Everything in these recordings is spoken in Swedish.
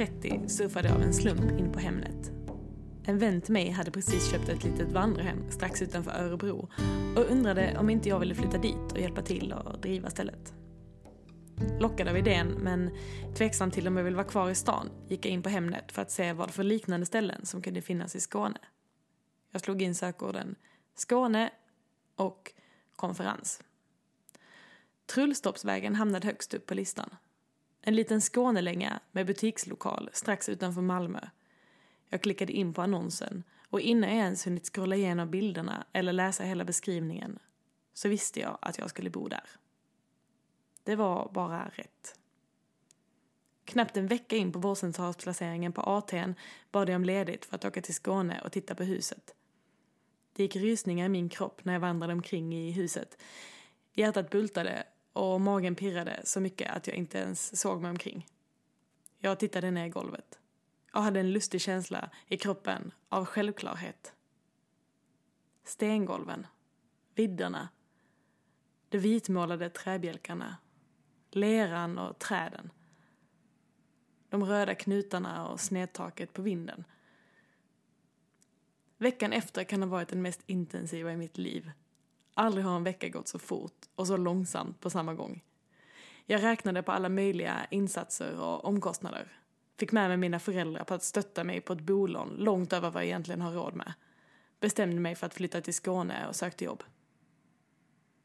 fyllde 30 surfade jag av en slump in på Hemnet. En vän till mig hade precis köpt ett litet vandrarhem strax utanför Örebro och undrade om inte jag ville flytta dit och hjälpa till och driva stället. Lockad av idén, men tveksam till om jag vill vara kvar i stan, gick jag in på Hemnet för att se vad för liknande ställen som kunde finnas i Skåne. Jag slog in sökorden Skåne och konferens. Trullstoppsvägen hamnade högst upp på listan. En liten Skånelänga med butikslokal strax utanför Malmö. Jag klickade in på annonsen och innan jag ens hunnit scrolla igenom bilderna eller läsa hela beskrivningen så visste jag att jag skulle bo där. Det var bara rätt. Knappt en vecka in på vårdcentralsplaceringen på AT'n bad jag om ledigt för att åka till Skåne och titta på huset. Det gick rysningar i min kropp när jag vandrade omkring i huset. Hjärtat bultade och magen pirrade så mycket att jag inte ens såg mig omkring. Jag tittade ner i golvet. Jag hade en lustig känsla i kroppen av självklarhet. Stengolven, vidderna, de vitmålade träbjälkarna, leran och träden. De röda knutarna och snedtaket på vinden. Veckan efter kan ha varit den mest intensiva i mitt liv. Aldrig har en vecka gått så fort och så långsamt på samma gång. Jag räknade på alla möjliga insatser och omkostnader. Fick med mig mina föräldrar på att stötta mig på ett bolån långt över vad jag egentligen har råd med. Bestämde mig för att flytta till Skåne och sökte jobb.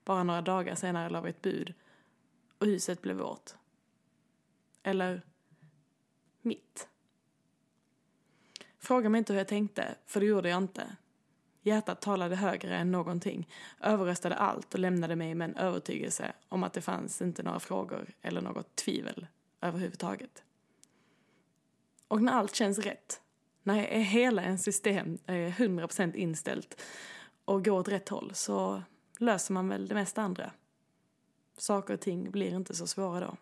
Bara några dagar senare la vi ett bud och huset blev vårt. Eller mitt. Fråga mig inte hur jag tänkte, för det gjorde jag inte. Hjärtat talade högre än någonting, överröstade allt och lämnade mig med en övertygelse om att det fanns inte några frågor eller något tvivel överhuvudtaget. Och när allt känns rätt, när hela ens system är 100% inställt och går åt rätt håll så löser man väl det mesta andra. Saker och ting blir inte så svåra då.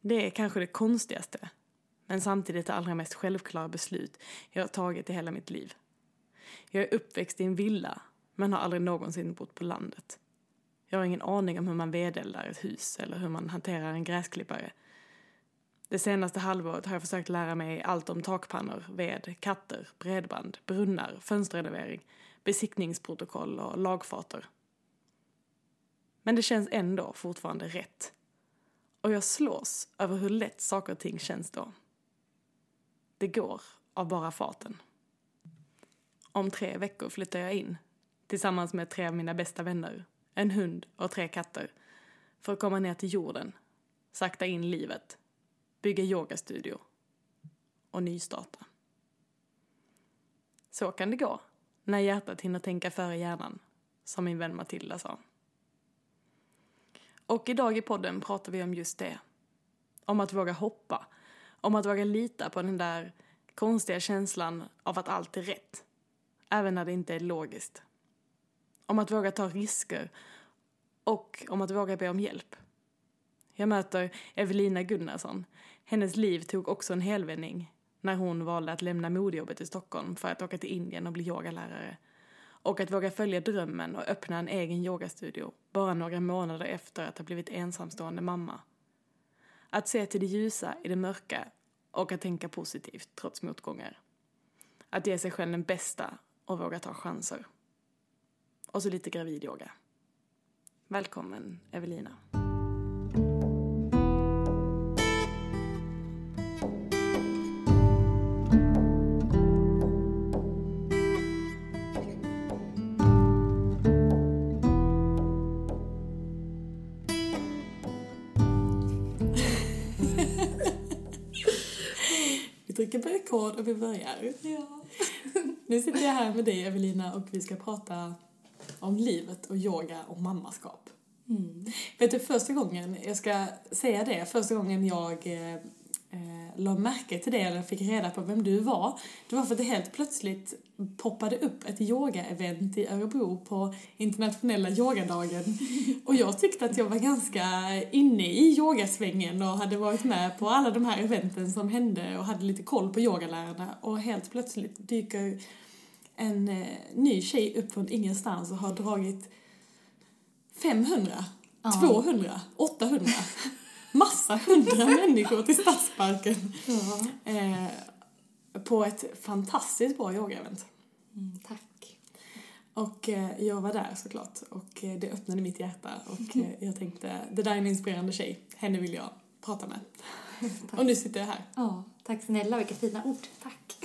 Det är kanske det konstigaste men samtidigt det allra mest självklara beslut jag har tagit i hela mitt liv. Jag är uppväxt i en villa, men har aldrig någonsin bott på landet. Jag har ingen aning om hur man vedeldar ett hus eller hur man hanterar en gräsklippare. Det senaste halvåret har jag försökt lära mig allt om takpannor, ved, katter, bredband, brunnar, fönsterrenovering, besiktningsprotokoll och lagfarter. Men det känns ändå fortfarande rätt. Och jag slås över hur lätt saker och ting känns då. Det går av bara farten. Om tre veckor flyttar jag in tillsammans med tre av mina bästa vänner, en hund och tre katter för att komma ner till jorden, sakta in livet, bygga yogastudio och nystarta. Så kan det gå när hjärtat hinner tänka före hjärnan, som min vän Matilda sa. Och idag i podden pratar vi om just det. Om att våga hoppa om att våga lita på den där konstiga känslan av att allt är rätt. Även när det inte är logiskt. Om att våga ta risker och om att våga be om hjälp. Jag möter Evelina Gunnarsson. Hennes liv tog också en helvändning när hon valde att lämna modejobbet i Stockholm för att åka till Indien och bli yogalärare. Och att våga följa drömmen och öppna en egen yogastudio bara några månader efter att ha blivit ensamstående mamma. Att se till det ljusa i det mörka och att tänka positivt trots motgångar. Att ge sig själv den bästa och våga ta chanser. Och så lite gravidyoga. Välkommen Evelina. Rekord och vi börjar. Ja. Nu sitter jag här med dig Evelina och vi ska prata om livet och yoga och mammaskap. Mm. Vet du, första gången, jag ska säga det, första gången jag eh, eh, la märke till det eller fick reda på vem du var, det var för att det helt plötsligt poppade upp ett yoga-event i Örebro på internationella yogadagen. Och jag tyckte att jag var ganska inne i yogasvängen och hade varit med på alla de här eventen som hände och hade lite koll på yogalärarna och helt plötsligt dyker en eh, ny tjej upp från ingenstans och har dragit 500, ja. 200, 800 massa hundra människor till Stadsparken. Ja. Eh, på ett fantastiskt bra yogaevent. Mm, tack. Och eh, jag var där såklart och eh, det öppnade mitt hjärta och eh, jag tänkte det där är en inspirerande tjej, henne vill jag prata med. och nu sitter jag här. Ja, tack snälla, vilka fina ord. Tack.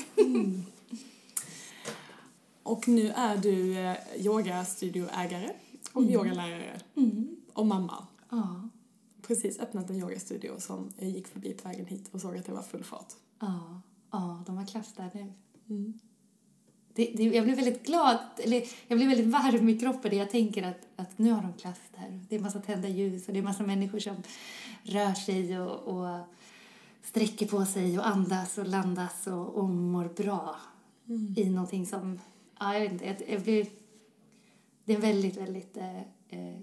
Och nu är du eh, yogastudioägare och yogalärare Mm. och mamma. Ja, Precis öppnat en yogastudio som jag gick förbi på vägen hit och såg att det var full fart. ja, ja, de har klass där nu. Mm. Det, det, jag blir väldigt glad, eller jag blir väldigt varm i kroppen när jag tänker att, att nu har de klass där. Det är massa tända ljus och det är massa människor som rör sig och, och sträcker på sig och andas och landas och, och mår bra i någonting som, ja, jag vet inte, jag, jag blir, det är en väldigt, väldigt eh, eh,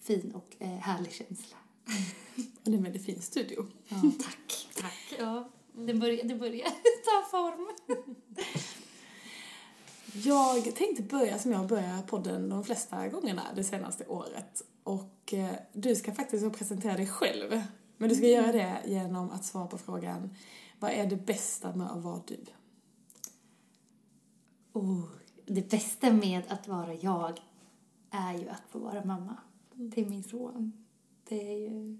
fin och eh, härlig känsla. Det är en väldigt fin studio. Ja, tack. Tack. Ja, det börjar, det börjar ta form. Jag tänkte börja som jag börjar podden de flesta gångerna det senaste året. Och eh, du ska faktiskt få presentera dig själv. Men du ska göra det genom att svara på frågan vad är det bästa med att vara du? Oh, det bästa med att vara jag är ju att få vara mamma till min son. Det är ju,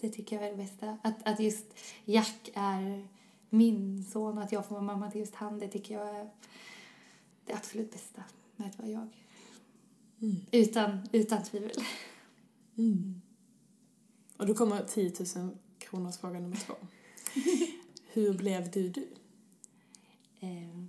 det tycker jag är det bästa. Att, att just Jack är min son och att jag får vara mamma till just han, det tycker jag är det absolut bästa med att vara jag. Utan, utan tvivel. Och då kommer 10 000 kronors fråga nummer två. Hur blev du du? Eh,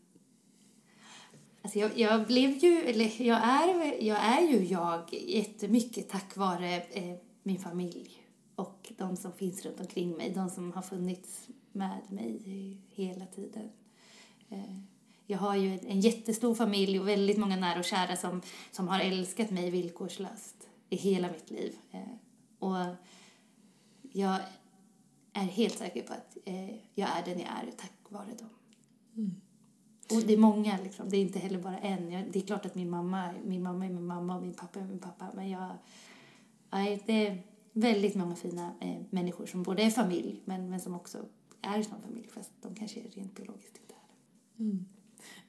Alltså jag, jag blev ju, eller jag är, jag är ju jag jättemycket tack vare eh, min familj och de som finns runt omkring mig, de som har funnits med mig hela tiden. Eh, jag har ju en jättestor familj och väldigt många nära och kära som, som har älskat mig villkorslöst i hela mitt liv. Eh, och jag är helt säker på att eh, jag är den jag är tack vare dem. Och det är många, liksom. det är inte heller bara en. Det är klart att min mamma, min mamma är min mamma och min pappa är min pappa. Men jag, det är väldigt många fina eh, människor som både är familj men, men som också är som familj fast de kanske är rent biologiskt inte är det. Mm.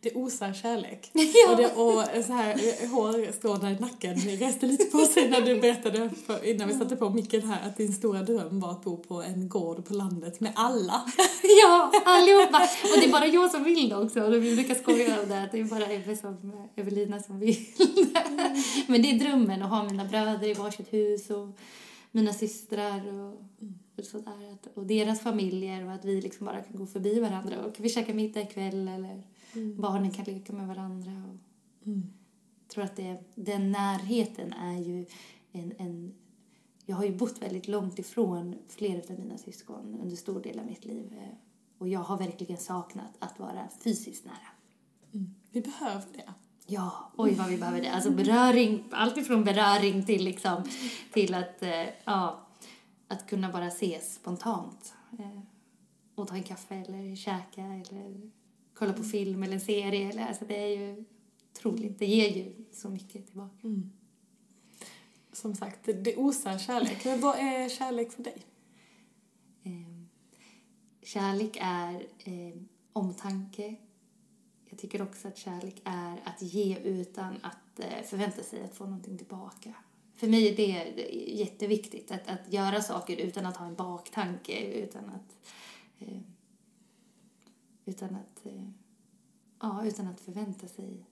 Det osar kärlek. Ja. Och, det, och så här, eh, hår står i nacken. Reste lite på sig när du berättade för, innan vi satte på micken här att din stora dröm var att bo på en gård på landet med alla. Ja, allihopa! Och det är bara jag som vill det också. Och vi brukar skoja om det, att det är bara Ebbe som, Evelina som vill det. Men det är drömmen att ha mina bröder i varsitt hus och mina systrar och, och sådär. Och deras familjer och att vi liksom bara kan gå förbi varandra och vi käka middag ikväll eller barnen kan leka med varandra. Och, Jag tror att det, den närheten är ju en, en... Jag har ju bott väldigt långt ifrån flera av mina syskon under stor del av mitt liv. eh, Och jag har verkligen saknat att vara fysiskt nära. Vi behöver det. Ja, oj vad vi behöver det. Alltså beröring, allt ifrån beröring till liksom, till att, eh, ja, att kunna bara ses spontant. Eh, och ta en kaffe eller käka eller kolla på film eller en serie. Eller, alltså det är ju otroligt. Det ger ju så mycket tillbaka. Som sagt, det, det osar kärlek. Men vad är kärlek för dig? Eh, kärlek är eh, omtanke. Jag tycker också att kärlek är att ge utan att eh, förvänta sig att få någonting tillbaka. För mig är det jätteviktigt att, att göra saker utan att ha en baktanke, utan att... Utan att... Eh, ja, utan att förvänta sig.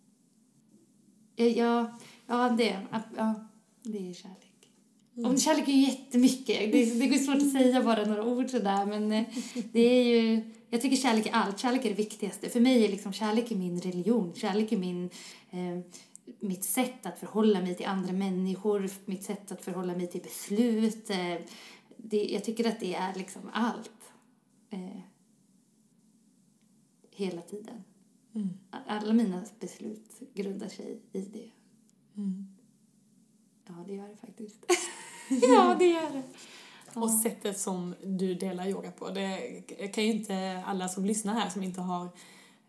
Ja, ja, det, ja, det är kärlek. Och kärlek är ju jättemycket. Det, det går svårt att säga bara några ord sådär men eh, det är ju... Jag tycker kärlek är allt. Kärlek är det viktigaste. För mig är liksom kärlek är min religion. Kärlek är min, eh, mitt sätt att förhålla mig till andra människor. Mitt sätt att förhålla mig till beslut. Eh, det, jag tycker att det är liksom allt. Eh, hela tiden. Alla mina beslut grundar sig i det. Ja, det gör det faktiskt. ja, det gör det. Och sättet som du delar yoga på. Det kan ju inte alla som lyssnar här som inte har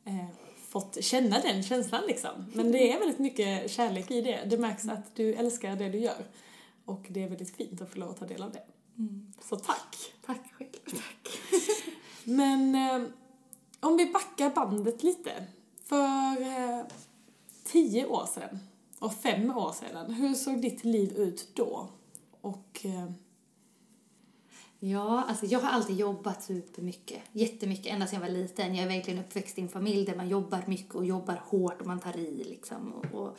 eh, fått känna den känslan liksom. Men det är väldigt mycket kärlek i det. Det märks att du älskar det du gör. Och det är väldigt fint att få lov att ta del av det. Mm. Så tack. Tack själv. Tack. Men eh, om vi backar bandet lite. För eh, tio år sedan och fem år sedan, hur såg ditt liv ut då? Och eh, Ja, alltså jag har alltid jobbat supermycket. Jättemycket, ända sedan jag var liten. Jag är verkligen uppväxt i en familj där man jobbar mycket och jobbar hårt och man tar i liksom. Och, och,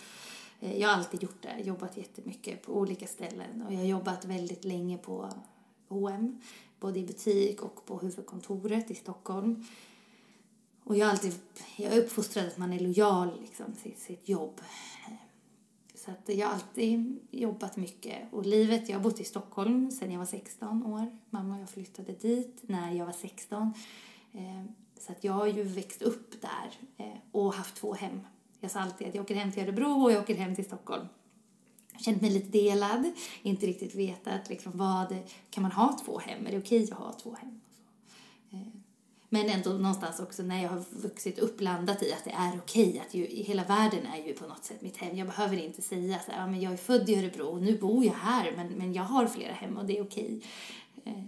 eh, jag har alltid gjort det, jobbat jättemycket på olika ställen. Och jag har jobbat väldigt länge på H&M både i butik och på huvudkontoret i Stockholm. Och jag, har alltid, jag är uppfostrad att man är lojal liksom, till sitt jobb. Så att jag har alltid jobbat mycket. Och livet, jag har bott i Stockholm sedan jag var 16 år. Mamma och jag flyttade dit när jag var 16. Eh, så att jag har ju växt upp där eh, och haft två hem. Jag sa alltid att jag åker hem till Örebro och jag åker hem till Stockholm. Jag känt mig lite delad, inte riktigt vetat liksom vad, kan man ha två hem? Är det okej att ha två hem? Eh, men ändå någonstans också när jag har vuxit upp landat i att det är okej att ju, hela världen är ju på något sätt mitt hem. Jag behöver inte säga så här, ja, men jag är född i Örebro och nu bor jag här men, men jag har flera hem och det är okej. Eh,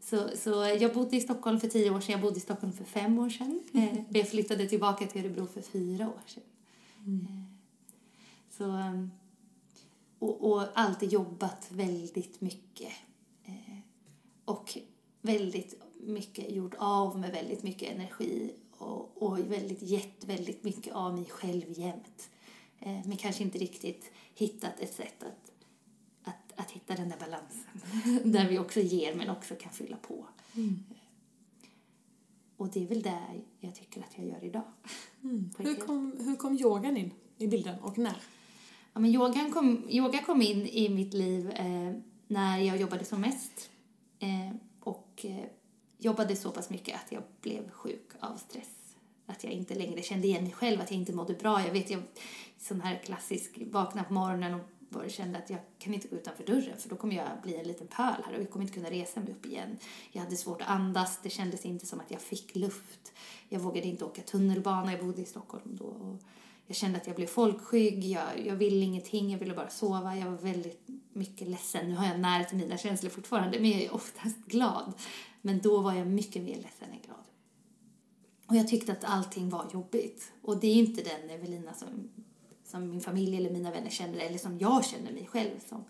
så, så jag bodde i Stockholm för tio år sedan, jag bodde i Stockholm för fem år sedan. Mm. Jag flyttade tillbaka till Örebro för fyra år sedan. Mm. Så, och, och alltid jobbat väldigt mycket. Och väldigt mycket gjort av med väldigt mycket energi och, och väldigt gett väldigt mycket av mig själv jämt. Eh, men kanske inte riktigt hittat ett sätt att, att, att hitta den där balansen. där vi också ger men också kan fylla på. Mm. Och det är väl det jag tycker att jag gör idag. Mm. Hur, kom, hur kom yogan in i bilden och när? Ja, men yogan kom, yoga kom in i mitt liv eh, när jag jobbade som mest. Eh, och eh, jobbade så pass mycket att jag blev sjuk av stress. Att jag inte längre kände igen mig själv, att jag inte mådde bra. Jag vet, jag sån här klassisk, vakna på morgonen och bara kände att jag kan inte gå utanför dörren för då kommer jag bli en liten pöl här och jag kommer inte kunna resa mig upp igen. Jag hade svårt att andas, det kändes inte som att jag fick luft. Jag vågade inte åka tunnelbana, jag bodde i Stockholm då. Och jag kände att jag blev folkskygg, jag, jag ville ingenting, jag ville bara sova. Jag var väldigt mycket ledsen. Nu har jag nära till mina känslor fortfarande, men jag är oftast glad. Men då var jag mycket mer ledsen än glad. Och jag tyckte att allting var jobbigt. Och det är inte den Evelina som, som min familj eller mina vänner känner eller som jag känner mig själv som.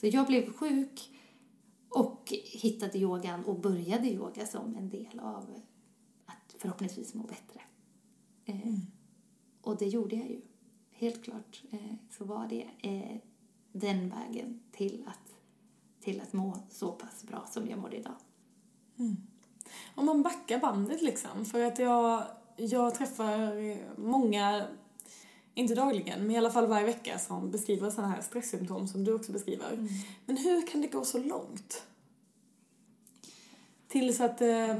Så jag blev sjuk och hittade yogan och började yoga som en del av att förhoppningsvis må bättre. Eh, mm och det gjorde jag ju. Helt klart eh, så var det eh, den vägen till att, till att må så pass bra som jag mår idag. Mm. Om man backar bandet liksom, för att jag, jag träffar många, inte dagligen, men i alla fall varje vecka som beskriver sådana här stresssymptom som du också beskriver. Mm. Men hur kan det gå så långt? Tills att... Eh,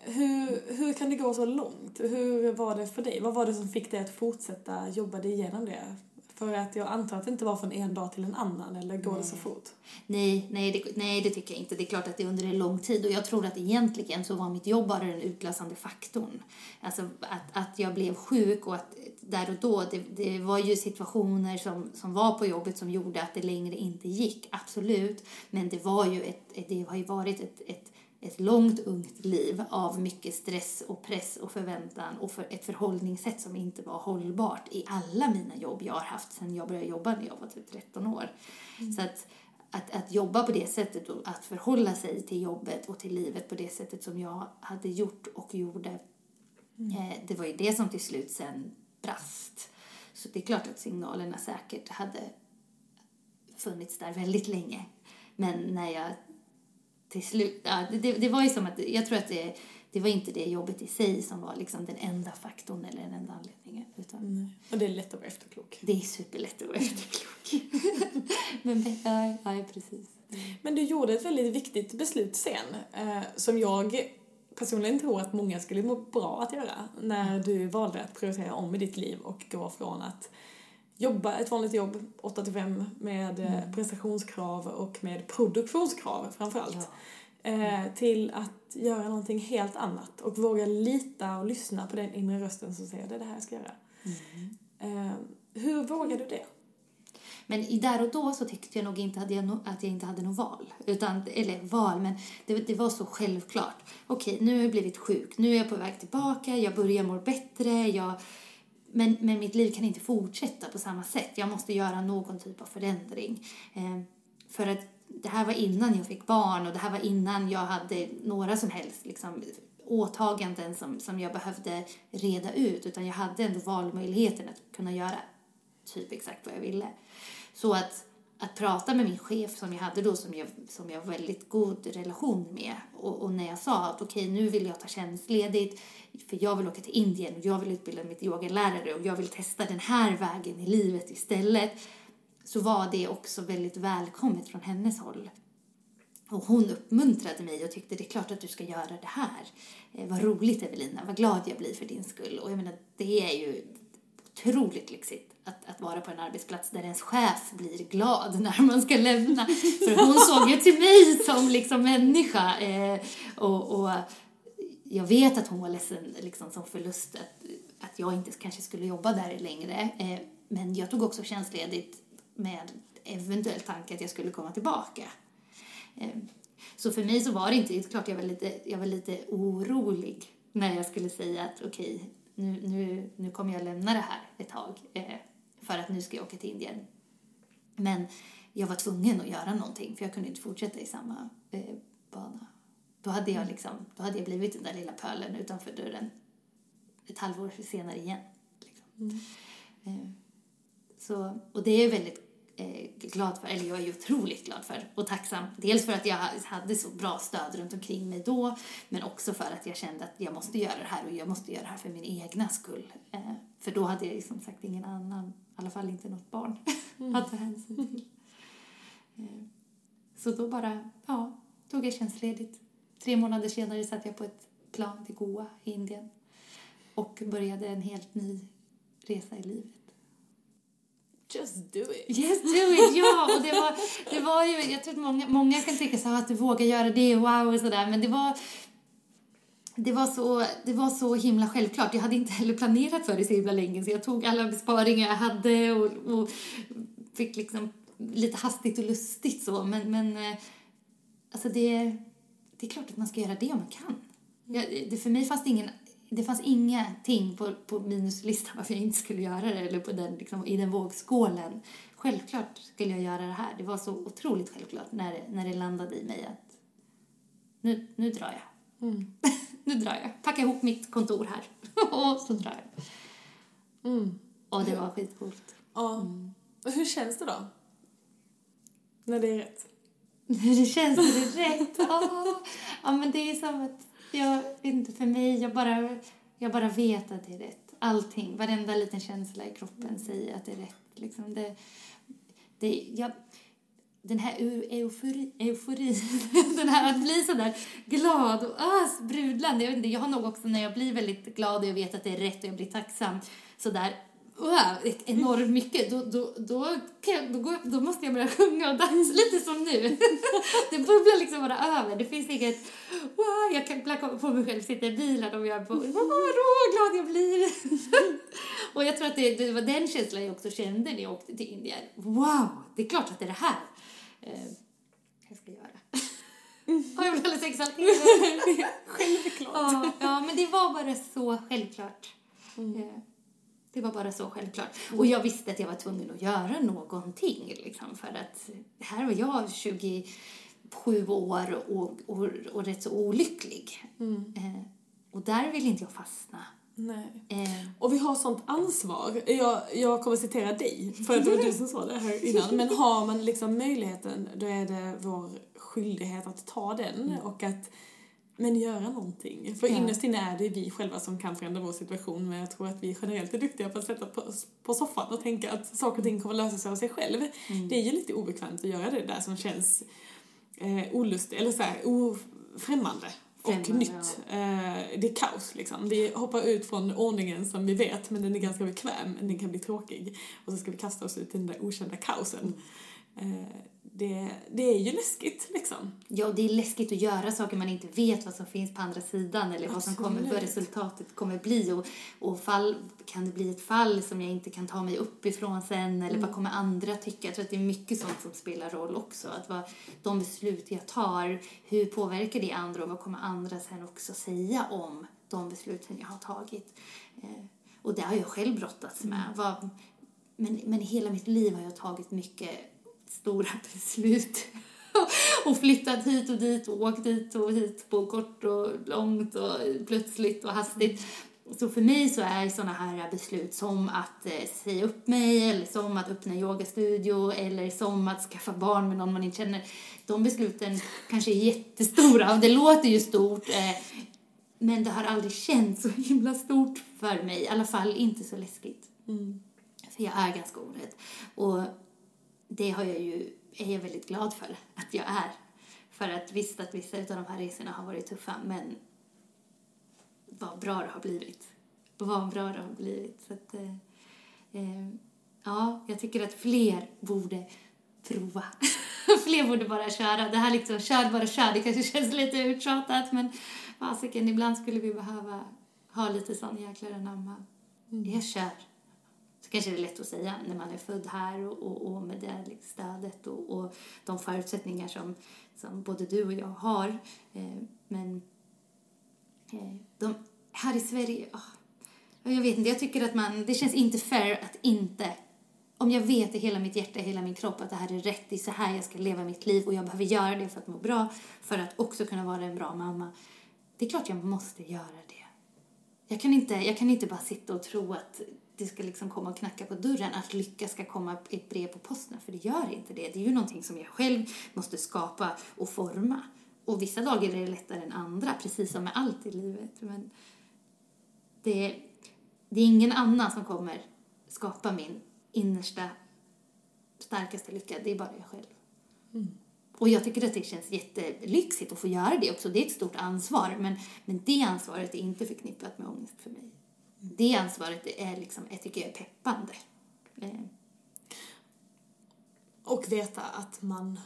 hur, hur kan det gå så långt? Hur var det för dig? Vad var det som fick dig att fortsätta jobba dig igenom det? För att jag antar att det inte var från en dag till en annan, eller går nej. det så fort? Nej, nej det, nej, det tycker jag inte. Det är klart att det är under en lång tid och jag tror att egentligen så var mitt jobb bara den utlösande faktorn. Alltså att, att jag blev sjuk och att där och då, det, det var ju situationer som, som var på jobbet som gjorde att det längre inte gick, absolut. Men det var ju ett, det har ju varit ett, ett ett långt ungt liv av mycket stress och press och förväntan och för ett förhållningssätt som inte var hållbart i alla mina jobb jag har haft sedan jag började jobba när jag var typ 13 år. Mm. Så att, att, att jobba på det sättet och att förhålla sig till jobbet och till livet på det sättet som jag hade gjort och gjorde, mm. eh, det var ju det som till slut sen brast. Så det är klart att signalerna säkert hade funnits där väldigt länge. Men när jag till slut, ja, det, det var ju som att, jag tror att det, det var inte det jobbet i sig som var liksom den enda faktorn eller den enda anledningen. Utan mm. Och det är lätt att vara efterklok. Det är superlätt att vara efterklok. Men, ja, ja, precis. Men du gjorde ett väldigt viktigt beslut sen, eh, som jag personligen tror att många skulle må bra att göra, när du valde att prioritera om i ditt liv och gå från att jobba ett vanligt jobb, 8 till 5, med eh, mm. prestationskrav och med produktionskrav framförallt. Ja. Eh, till att göra någonting helt annat och våga lita och lyssna på den inre rösten som säger det är det här jag ska göra. Mm. Eh, hur vågar du det? Men i där och då så tyckte jag nog inte att jag, att jag inte hade något val. Utan, eller val, men det, det var så självklart. Okej, nu har jag blivit sjuk, nu är jag på väg tillbaka, jag börjar må bättre, jag... Men, men mitt liv kan inte fortsätta på samma sätt. Jag måste göra någon typ av förändring. Eh, för att det här var innan jag fick barn och det här var innan jag hade några som helst liksom, åtaganden som, som jag behövde reda ut. Utan jag hade ändå valmöjligheten att kunna göra typ exakt vad jag ville. Så att, att prata med min chef som jag hade då, som jag, som jag har väldigt god relation med. Och, och när jag sa att okej, okay, nu vill jag ta tjänstledigt för jag vill åka till Indien och jag vill utbilda mitt yogalärare och jag vill testa den här vägen i livet istället. Så var det också väldigt välkommet från hennes håll. Och hon uppmuntrade mig och tyckte det är klart att du ska göra det här. Eh, vad roligt Evelina, vad glad jag blir för din skull. Och jag menar, det är ju otroligt lyxigt att, att vara på en arbetsplats där ens chef blir glad när man ska lämna. För hon såg ju till mig som liksom människa. Eh, och, och jag vet att hon var ledsen liksom, som förlust att, att jag inte kanske skulle jobba där längre. Eh, men jag tog också tjänstledigt med eventuell tanke att jag skulle komma tillbaka. Eh, så för mig så var det inte, det är klart jag var lite, jag var lite orolig när jag skulle säga att okej, okay, nu, nu, nu kommer jag lämna det här ett tag eh, för att nu ska jag åka till Indien. Men jag var tvungen att göra någonting för jag kunde inte fortsätta i samma eh, bana. Då hade, jag liksom, då hade jag blivit den där lilla pölen utanför dörren ett halvår senare igen. Liksom. Mm. Eh, så, och det är väldigt glad för, eller jag är otroligt glad för och tacksam. Dels för att jag hade så bra stöd runt omkring mig då, men också för att jag kände att jag måste göra det här och jag måste göra det här för min egna skull. Eh, för då hade jag som sagt ingen annan, i alla fall inte något barn mm. att ta hänsyn till. Eh, så då bara, ja, tog jag tjänstledigt. Tre månader senare satt jag på ett plan till Goa i Indien och började en helt ny resa i livet. Just do it. Just do it, ja. Och det var, det var ju, jag tror att många, många kan tycka så att du vågar göra det, wow och sådär. Men det var, det var, så, det var så himla självklart. Jag hade inte heller planerat för det så himla länge så jag tog alla besparingar jag hade och, och fick liksom lite hastigt och lustigt så. Men, men eh, alltså det, det är klart att man ska göra det om man kan. Jag, det, för mig fanns det ingen det fanns ingenting på, på minuslistan varför jag inte skulle göra det eller på den, liksom, i den vågskålen. Självklart skulle jag göra det här. Det var så otroligt självklart när det, när det landade i mig att nu, nu drar jag. Mm. nu drar jag. Packa ihop mitt kontor här och så drar jag. Mm. Och det var skitcoolt. Ja. Mm. Hur känns det då? När det är rätt? När det känns när det är rätt? Ja, men det är som att jag vet inte, för mig, jag bara, jag bara vet att det är rätt. Allting, varenda liten känsla i kroppen säger att det är rätt. Liksom det, det, jag, den här eufori, euforin, den här att bli så där glad och ah, sprudlande. Jag, vet inte, jag har nog också när jag blir väldigt glad och jag vet att det är rätt och jag blir tacksam så där wow, enormt mycket, då, då, då, jag, då, då måste jag börja sjunga och dansa lite som nu. det bubblar liksom bara över. Det finns inget, wow, jag kan ibland på mig själv sitta i bilen och jag på, vad glad jag blir. och jag tror att det, det, var den känslan jag också kände när jag åkte till Indien. Wow, det är klart att det är det här eh, jag ska göra. Har jag blivit alldeles exalterad? Självklart. Ja, ja, men det var bara så självklart. Mm. Det var bara så självklart. Och jag visste att jag var tvungen att göra någonting. Liksom, för att här var jag 27 år och, och, och rätt så olycklig. Mm. Eh, och där vill inte jag fastna. Nej. Eh. Och vi har sånt ansvar. Jag, jag kommer citera dig, för att det var du som sa det här innan. Men har man liksom möjligheten, då är det vår skyldighet att ta den mm. och att men göra någonting. För ja. innerst inne är det vi själva som kan förändra vår situation men jag tror att vi generellt är duktiga på att sätta oss på soffan och tänka att saker och ting kommer lösa sig av sig själv. Mm. Det är ju lite obekvämt att göra det där som känns eh, olustigt, eller så här, ofrämmande och nytt. Ja. Eh, det är kaos liksom. Vi hoppar ut från ordningen som vi vet men den är ganska bekväm men den kan bli tråkig. Och så ska vi kasta oss ut i den där okända kaosen. Mm. Eh, det, det är ju läskigt liksom. Ja, det är läskigt att göra saker man inte vet vad som finns på andra sidan eller vad som kommer, vad Absolut. resultatet kommer bli. Och, och fall, kan det bli ett fall som jag inte kan ta mig upp ifrån sen eller vad kommer andra tycka? Jag tror att det är mycket sånt som spelar roll också. Att vad, de beslut jag tar, hur påverkar det andra och vad kommer andra sen också säga om de besluten jag har tagit? Eh, och det har jag själv brottats med. Vad, men, men hela mitt liv har jag tagit mycket stora beslut. och flyttat hit och dit och åkt dit och hit på kort och långt och plötsligt och hastigt. Så för mig så är sådana här beslut som att eh, säga upp mig eller som att öppna yogastudio eller som att skaffa barn med någon man inte känner. De besluten kanske är jättestora och det låter ju stort eh, men det har aldrig känts så himla stort för mig. I alla fall inte så läskigt. För jag är ganska orädd. Och det har jag ju, är jag väldigt glad för att jag är. För att visst att vissa av de här resorna har varit tuffa, men vad bra det har blivit. Vad bra det har blivit. Så att, eh, eh, ja, jag tycker att fler borde prova. fler borde bara köra. Det här liksom, kör bara kör, det kanske känns lite uttjatat, men fasiken, ibland skulle vi behöva ha lite sån jäklar anamma. Jag kör. Så kanske det är lätt att säga när man är född här och, och, och med det liksom stödet och, och de förutsättningar som, som både du och jag har. Eh, men eh, de, här i Sverige, oh, jag vet inte, jag tycker att man, det känns inte fair att inte om jag vet i hela mitt hjärta, i hela min kropp att det här är rätt, det är så här jag ska leva mitt liv och jag behöver göra det för att må bra, för att också kunna vara en bra mamma. Det är klart jag måste göra det. Jag kan inte, jag kan inte bara sitta och tro att det ska liksom komma och knacka på dörren, att lycka ska komma ett brev på posten, för det gör inte det. Det är ju någonting som jag själv måste skapa och forma. Och vissa dagar är det lättare än andra, precis som med allt i livet. Men det, det är ingen annan som kommer skapa min innersta, starkaste lycka. Det är bara jag själv. Och jag tycker att det känns jättelyxigt att få göra det också. Det är ett stort ansvar, men, men det ansvaret är inte förknippat med ångest för mig. Det ansvaret är liksom, jag tycker jag är peppande. Eh, Och veta att man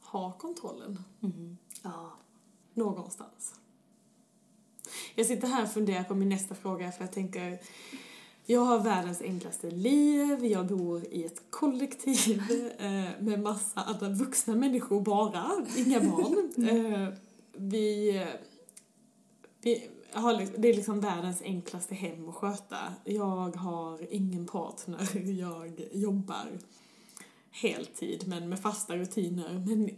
har kontrollen ja. någonstans. Jag sitter här och funderar på min nästa fråga för jag tänker jag har världens enklaste liv, jag bor i ett kollektiv eh, med massa andra vuxna människor bara, inga barn. Eh, vi, vi har, liksom- det är liksom världens enklaste hem att sköta. Jag har ingen partner, jag jobbar heltid men med fasta rutiner. Men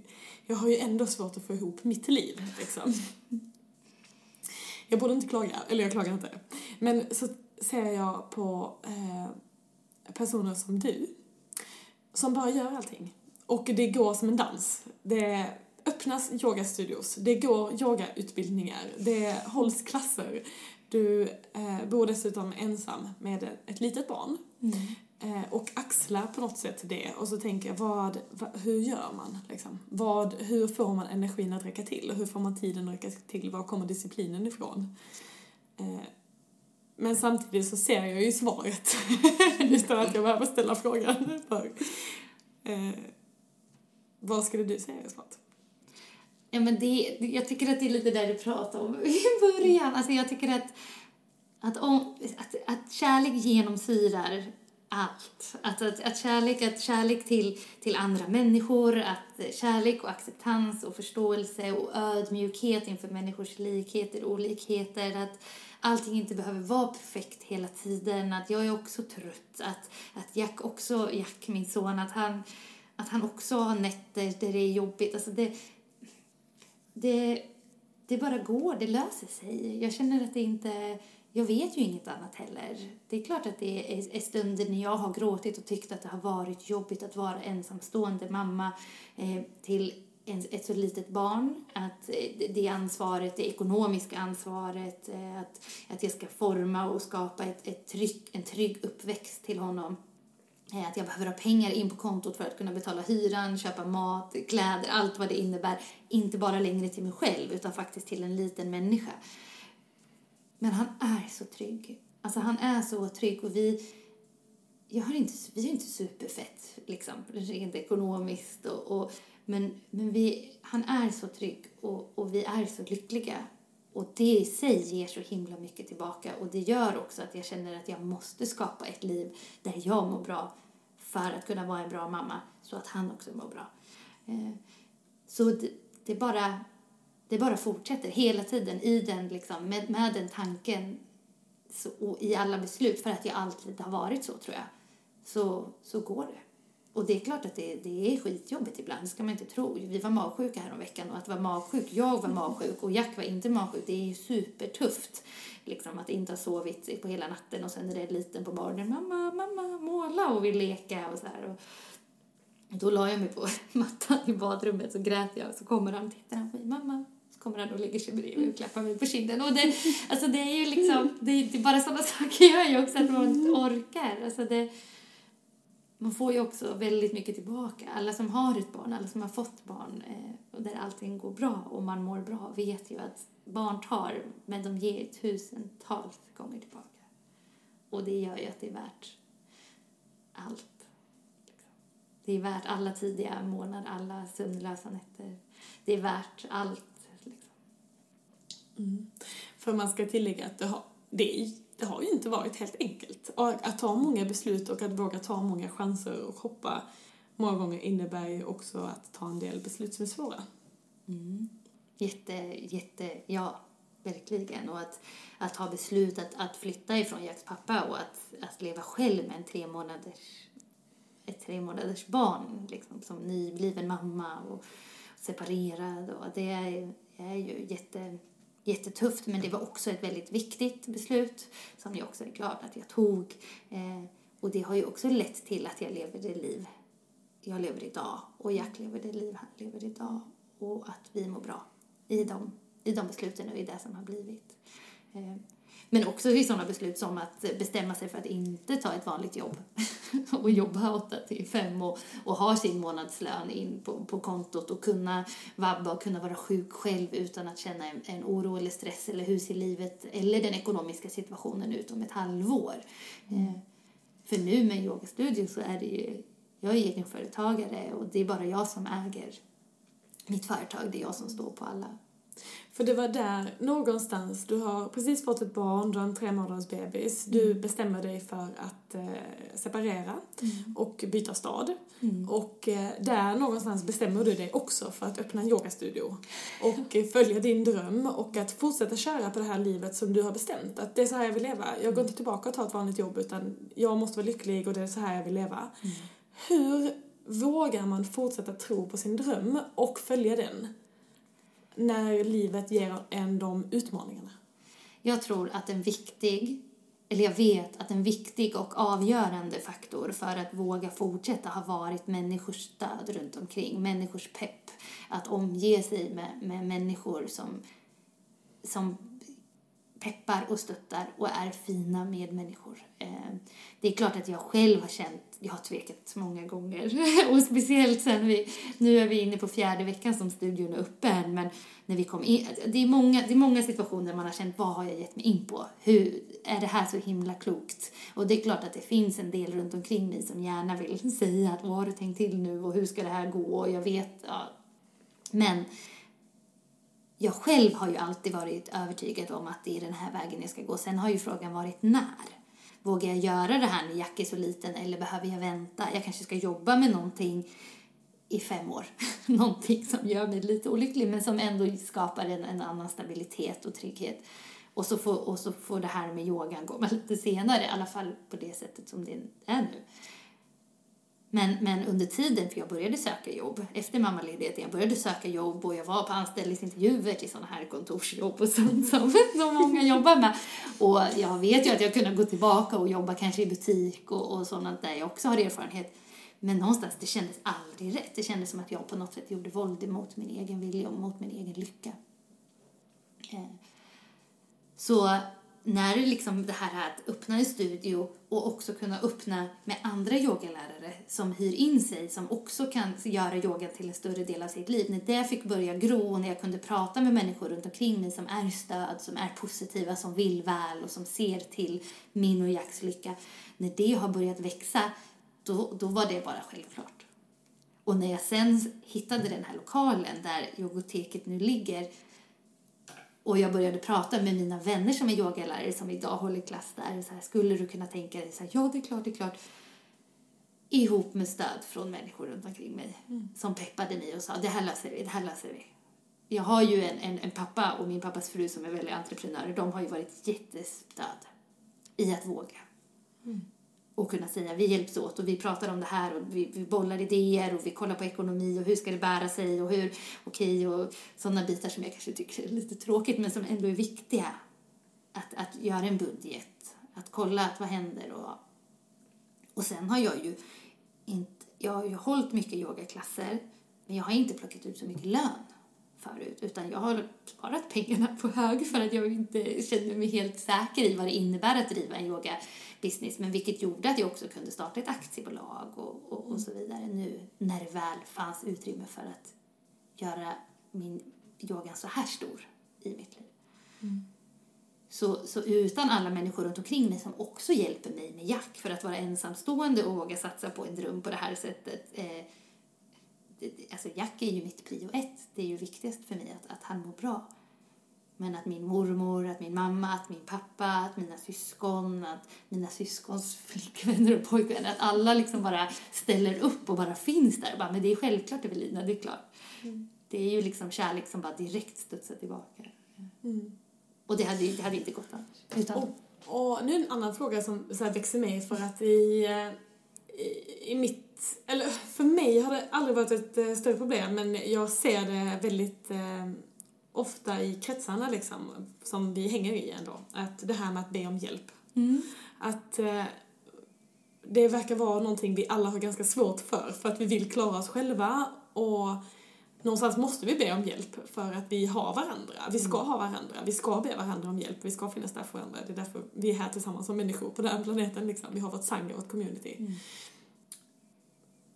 jag har ju ändå svårt att få ihop mitt liv liksom. Jag borde inte klaga, eller jag klagar inte. Men så ser jag på eh, personer som du som bara gör allting. Och det går som en dans. Det öppnas yogastudios, det går yogautbildningar, det hålls klasser. Du eh, bor dessutom ensam med ett litet barn eh, och axlar på något sätt det och så tänker jag, vad, vad, hur gör man? Liksom? Vad, hur får man energin att räcka till? Hur får man tiden att räcka till? Var kommer disciplinen ifrån? Eh, men samtidigt så ser jag ju svaret utan att jag behöver ställa frågan. För, eh, vad skulle du säga är svaret? Ja, men det, jag tycker att det är lite där du pratade om i början. Alltså jag tycker att, att, om, att, att kärlek genomsyrar allt. Att, att, att, kärlek, att kärlek till, till andra människor, att kärlek och acceptans och förståelse och ödmjukhet inför människors likheter och olikheter. Att allting inte behöver vara perfekt hela tiden. Att jag är också trött. Att, att Jack också, Jack min son, att han, att han också har nätter där det är jobbigt. Alltså det, det, det bara går, det löser sig. Jag känner att det inte... Jag vet ju inget annat heller. Det är klart att det är, är stunder när jag har gråtit och tyckt att det har varit jobbigt att vara ensamstående mamma eh, till en, ett så litet barn. Att eh, det ansvaret, det ekonomiska ansvaret, eh, att, att jag ska forma och skapa ett, ett trygg, en trygg uppväxt till honom. Eh, att jag behöver ha pengar in på kontot för att kunna betala hyran, köpa mat, kläder, allt vad det innebär. Inte bara längre till mig själv utan faktiskt till en liten människa. Men han är så trygg. Alltså han är så trygg och vi, jag har inte, vi är inte superfett liksom, rent ekonomiskt och, och men, men vi, han är så trygg och, och vi är så lyckliga. Och det i sig ger så himla mycket tillbaka och det gör också att jag känner att jag måste skapa ett liv där jag mår bra för att kunna vara en bra mamma så att han också mår bra. Eh, så det, det, bara, det bara fortsätter hela tiden i den, liksom, med, med den tanken så, och i alla beslut för att jag alltid har varit så tror jag. Så, så går det. Och det är klart att det, det är skitjobbigt ibland, det ska man inte tro. Vi var magsjuka veckan och att vara magsjuk, jag var magsjuk och Jack var inte magsjuk, det är ju supertufft. Liksom att inte ha sovit på hela natten och sen är det liten på morgonen, mamma, mamma, måla och vill leka och så här. Och då la jag mig på mattan i badrummet så grät jag och så kommer han och tittar han på mig, mamma, så kommer han och lägger sig bredvid och klappar mig på kinden. Och det, alltså det är ju liksom, det, det bara sådana saker gör ju också att man inte orkar. Alltså det, man får ju också väldigt mycket tillbaka. Alla som har ett barn, alla som har fått barn eh, och där allting går bra och man mår bra vet ju att barn tar, men de ger tusentals gånger tillbaka. Och det gör ju att det är värt allt. Liksom. Det är värt alla tidiga månader, alla sömnlösa nätter. Det är värt allt. Liksom. Mm. För man ska tillägga att det har, det är det har ju inte varit helt enkelt. Och att ta många beslut och att våga ta många chanser och hoppa många gånger innebär ju också att ta en del beslut som är svåra. Mm. Jätte, jätte, ja, verkligen. Och att, att ha beslut att, att flytta ifrån Jacks pappa och att, att leva själv med en tre månaders, ett tre månaders barn, liksom, som nybliven mamma och separerad. Och det är, är ju jätte jättetufft men det var också ett väldigt viktigt beslut som jag också är glad att jag tog. Eh, och det har ju också lett till att jag lever det liv jag lever idag och Jack lever det liv han lever idag och att vi mår bra i de, i de besluten och i det som har blivit. Eh, men också i sådana beslut som att bestämma sig för att inte ta ett vanligt jobb och jobba 8 till 5 och, och ha sin månadslön in på, på kontot och kunna vabba och kunna vara sjuk själv utan att känna en, en oro eller stress eller hur ser livet eller den ekonomiska situationen ut om ett halvår. Mm. Eh, för nu med yogastudio så är det ju, jag är egenföretagare och det är bara jag som äger mitt företag, det är jag som står på alla för det var där någonstans, du har precis fått ett barn, du har en tre månaders bebis, du mm. bestämmer dig för att eh, separera mm. och byta stad. Mm. Och eh, där någonstans bestämmer du dig också för att öppna en yogastudio och eh, följa din dröm och att fortsätta köra på det här livet som du har bestämt. Att det är så här jag vill leva. Jag går inte tillbaka och tar ett vanligt jobb utan jag måste vara lycklig och det är så här jag vill leva. Mm. Hur vågar man fortsätta tro på sin dröm och följa den? När livet ger en de utmaningarna? Jag tror att en viktig, eller jag vet att en viktig och avgörande faktor för att våga fortsätta har varit människors stöd runt omkring, människors pepp. Att omge sig med, med människor som, som peppar och stöttar och är fina medmänniskor. Eh, det är klart att jag själv har känt, jag har tvekat många gånger och speciellt sen vi, nu är vi inne på fjärde veckan som studion är öppen men när vi kom in, det är många, det är många situationer man har känt vad har jag gett mig in på? Hur, är det här så himla klokt? Och det är klart att det finns en del runt omkring mig som gärna vill säga att vad har du tänkt till nu och hur ska det här gå och jag vet, ja. Men jag själv har ju alltid varit övertygad om att det är den här vägen jag ska gå. Sen har ju frågan varit när. Vågar jag göra det här när Jack är så liten eller behöver jag vänta? Jag kanske ska jobba med någonting i fem år. någonting som gör mig lite olycklig men som ändå skapar en, en annan stabilitet och trygghet. Och så, får, och så får det här med yogan gå lite senare, i alla fall på det sättet som det är nu. Men, men under tiden, för jag började söka jobb efter mammaledigheten, jag började söka jobb och jag var på anställningsintervjuer till sådana här kontorsjobb och sånt som så många jobbar med. Och jag vet ju att jag kunde gå tillbaka och jobba kanske i butik och, och sådant där jag också har erfarenhet. Men någonstans, det kändes aldrig rätt. Det kändes som att jag på något sätt gjorde våld mot min egen vilja och mot min egen lycka. Eh, så när liksom det här att öppna en studio och också kunna öppna med andra yogalärare som hyr in sig, som också kan göra yogan till en större del av sitt liv. När det fick börja gro och när jag kunde prata med människor runt omkring mig som är stöd, som är positiva, som vill väl och som ser till min och Jacks lycka. När det har börjat växa, då, då var det bara självklart. Och när jag sen hittade den här lokalen där yogoteket nu ligger och jag började prata med mina vänner som är yogalärare som idag håller klass där. Så här, skulle du kunna tänka dig så här, ja det är klart, det är klart. Ihop med stöd från människor runt omkring mig mm. som peppade mig och sa det här löser vi, det här löser vi. Jag har ju en, en, en pappa och min pappas fru som är väldigt entreprenörer. De har ju varit jättestöd i att våga. Mm och kunna säga vi hjälps åt och vi pratar om det här och vi, vi bollar idéer och vi kollar på ekonomi och hur ska det bära sig och hur, okej okay, och sådana bitar som jag kanske tycker är lite tråkigt men som ändå är viktiga. Att, att göra en budget, att kolla att vad händer och, och sen har jag ju inte, jag har ju hållit mycket yogaklasser men jag har inte plockat ut så mycket lön förut utan jag har sparat pengarna på hög för att jag inte känner mig helt säker i vad det innebär att driva en yogabusiness men vilket gjorde att jag också kunde starta ett aktiebolag och, och, och så vidare nu när det väl fanns utrymme för att göra min yoga så här stor i mitt liv. Mm. Så, så utan alla människor runt omkring mig som också hjälper mig med Jack för att vara ensamstående och våga satsa på en dröm på det här sättet eh, alltså Jack är ju mitt prio ett. Det är ju viktigast för mig att, att han mår bra. Men att min mormor, att min mamma, att min pappa, att mina syskon, att mina syskons flickvänner och pojkvänner, att alla liksom bara ställer upp och bara finns där. Bara, men det är självklart Evelina, det är klart. Mm. Det är ju liksom kärlek som bara direkt studsar tillbaka. Mm. Och det hade, det hade inte gått annars. Utan... Och, och nu en annan fråga som så här växer mig för att i, eh, i, i mitt eller för mig har det aldrig varit ett eh, större problem men jag ser det väldigt eh, ofta i kretsarna liksom, som vi hänger i ändå. Att det här med att be om hjälp. Mm. Att eh, det verkar vara någonting vi alla har ganska svårt för, för att vi vill klara oss själva och någonstans måste vi be om hjälp för att vi har varandra. Vi ska mm. ha varandra, vi ska be varandra om hjälp, vi ska finnas där för varandra. Det är därför vi är här tillsammans som människor på den här planeten liksom. Vi har vårt och vårt community. Mm.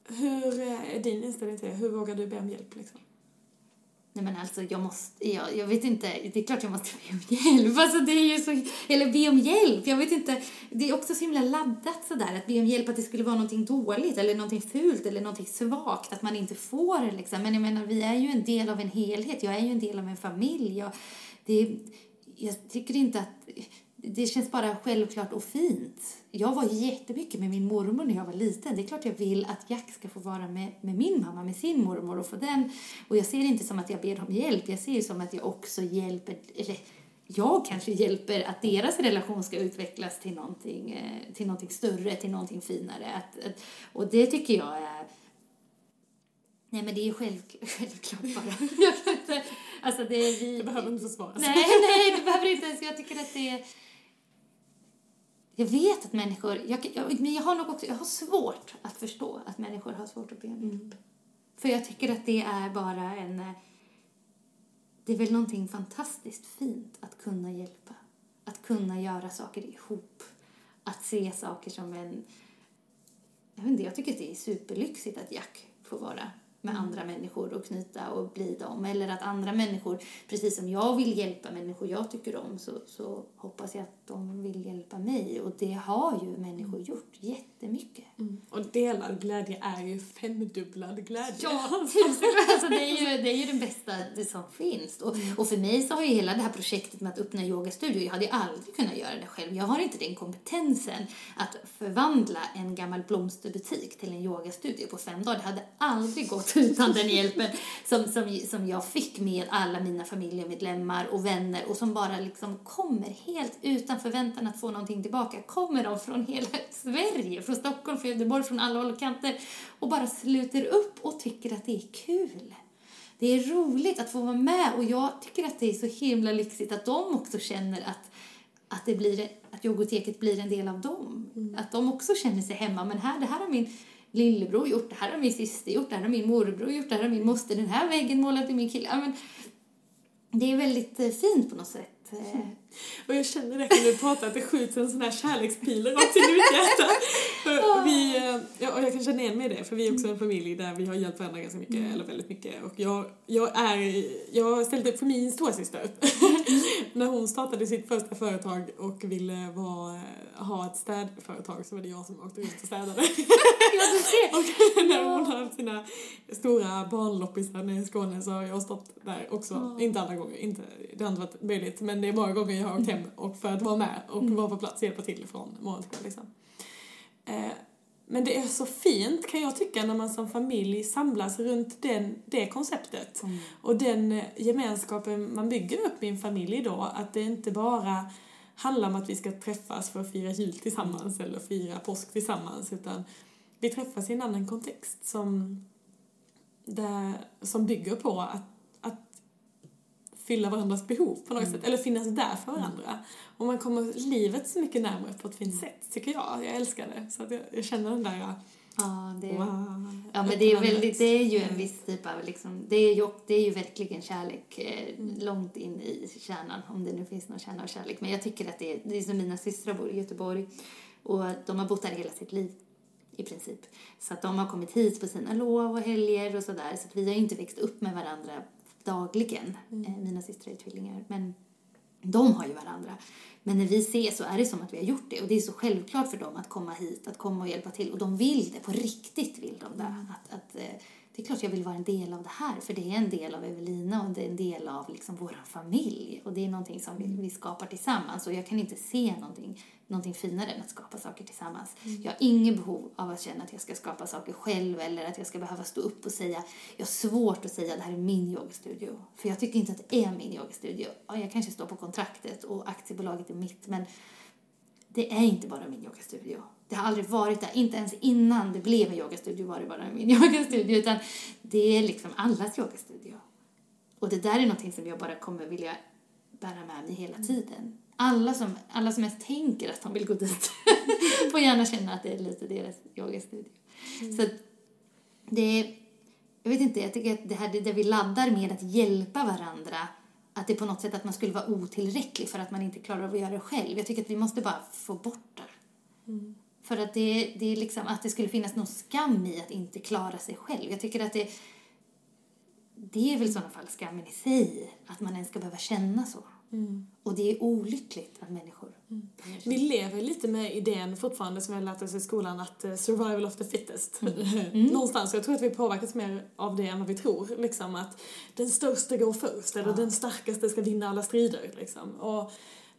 Hur är din inställning till det? Hur vågar du be om hjälp liksom? Nej men alltså jag måste, jag, jag vet inte, det är klart jag måste be om hjälp. Alltså det är ju så, eller be om hjälp, jag vet inte. Det är också så himla laddat sådär att be om hjälp att det skulle vara någonting dåligt eller någonting fult eller någonting svagt, att man inte får liksom. Men jag menar vi är ju en del av en helhet, jag är ju en del av en familj. Jag, det, jag tycker inte att, det känns bara självklart och fint. Jag var jättemycket med min mormor när jag var liten. Det är klart jag vill att Jack ska få vara med, med min mamma, med sin mormor och få den. Och jag ser det inte som att jag ber om hjälp. Jag ser det som att jag också hjälper, eller jag kanske hjälper att deras relation ska utvecklas till någonting, eh, till någonting större, till någonting finare. Att, att, och det tycker jag är Nej men det är själv, självklart bara. jag kan inte, alltså det vi... Du behöver inte svara. Nej, nej, det behöver inte ens. Jag tycker att det är jag vet att människor, jag, jag, men jag har nog också, jag har svårt att förstå att människor har svårt att be om hjälp. Mm. För jag tycker att det är bara en, eh, det är väl någonting fantastiskt fint att kunna hjälpa. Att kunna göra saker ihop. Att se saker som en, jag vet inte, jag tycker att det är superlyxigt att Jack får vara med mm. andra människor och knyta och bli dem. Eller att andra människor, precis som jag vill hjälpa människor jag tycker om, så, så hoppas jag att de vill hjälpa mig. Och det har ju människor mm. gjort jättemycket. Mm. Och delad glädje är ju femdubblad glädje. Ja, tusen alltså det, är ju, det är ju den bästa det som finns. Och, mm. och för mig så har ju hela det här projektet med att öppna yogastudio, jag hade aldrig kunnat göra det själv. Jag har inte den kompetensen att förvandla en gammal blomsterbutik till en yogastudio på fem dagar. Det hade aldrig gått utan den hjälpen som, som, som jag fick med alla mina familjemedlemmar och vänner och som bara liksom kommer helt utan förväntan att få någonting tillbaka. Kommer de från hela Sverige, från Stockholm, från Göteborg, från alla håll och kanter och bara sluter upp och tycker att det är kul. Det är roligt att få vara med och jag tycker att det är så himla lyxigt att de också känner att, att, det blir, att yogoteket blir en del av dem. Mm. Att de också känner sig hemma. Men här, det här har min lillebror gjort, det här har min syster gjort, det här har min morbror gjort, det här har min moster, den här väggen målad i min kille. Ja, men det är väldigt eh, fint på något sätt. eh, Och jag känner det när du pratar att det skjuts en sån här kärlekspil rakt in i mitt hjärta. Vi, eh, ja, och jag kan känna igen mig i det, för vi är också en familj där vi har hjälpt varandra ganska mycket, eller väldigt mycket. Och jag, jag är, jag har ställt upp för min storasyster. När hon startade sitt första företag och ville vara, ha ett städföretag så var det jag som åkte runt och städade. ja, du ser. Och när hon har haft sina stora barnloppisar nere i Skåne så har jag stått där också. Ja. Inte alla gånger, inte, det har inte varit möjligt. Men det är många gånger jag har åkt hem och för att vara med och Mm. vara på plats och hjälpa till från morgon till kväll. Liksom. Eh, men det är så fint kan jag tycka när man som familj samlas runt den, det konceptet. Mm. Och den eh, gemenskapen man bygger upp i en familj då, att det inte bara handlar om att vi ska träffas för att fira jul tillsammans eller fira påsk tillsammans, utan vi träffas i en annan kontext som, där, som bygger på att fylla varandras behov på något sätt, eller finnas där för varandra. Och man kommer livet så mycket närmare på ett fint sätt, tycker jag. Jag älskar det. Så att jag, jag känner den där, Ja, det, wow. ja, men det är, väldigt, det är ju en viss typ av, liksom, det, är ju, det är ju verkligen kärlek eh, Mm. långt in i kärnan, om det nu finns någon kärna av kärlek. Men jag tycker att det är, det är som mina systrar bor i Göteborg och de har bott där hela sitt liv i princip. Så att de har kommit hit på sina lov och helger och sådär. Så att vi har inte växt upp med varandra dagligen. Eh, mina systrar är tvillingar. Men de har ju varandra. Men när vi ses så är det som att vi har gjort det. Och det är så självklart för dem att komma hit, att komma och hjälpa till. Och de vill det, på riktigt vill de det. Att, att, eh, det är klart jag vill vara en del av det här, för det är en del av Evelina och det är en del av liksom vår familj. Och det är någonting som vi, vi skapar tillsammans. Och jag kan inte se någonting, någonting finare än att skapa saker tillsammans. Jag har inget behov av att känna att jag ska skapa saker själv eller att jag ska behöva stå upp och säga, jag har svårt att säga det här är min yogastudio. För jag tycker inte att det är min yogastudio. Ja, jag kanske står på kontraktet och aktiebolaget är mitt, men det är inte bara min yogastudio. Det har aldrig varit där. Inte ens innan det blev en yogastudio var det bara min yogastudio. Utan det är liksom allas yogastudio. Och det där är någonting som jag bara kommer vilja bära med mig hela tiden. Alla som, alla som ens tänker att de vill gå dit får gärna känna att det är lite deras yogastudio. Så att det är, jag vet inte, jag tycker att det här det där vi laddar med att hjälpa varandra att det är på något sätt att man skulle vara otillräcklig för att man inte klarar av att göra det själv. Jag tycker att vi måste bara få bort det. För att det, det är liksom att det skulle finnas någon skam i att inte klara sig själv. Jag tycker att det, det är väl i sådana fall skammen i sig, att man ens ska behöva känna så. Och det är olyckligt att människor känna Vi lever lite med idén fortfarande som vi har lärt oss i skolan att eh, survival of the fittest. Mm. Någonstans, jag tror att vi påverkas mer av det än vad vi tror. Liksom att den största går först eller den starkaste ska vinna alla strider. Liksom. Och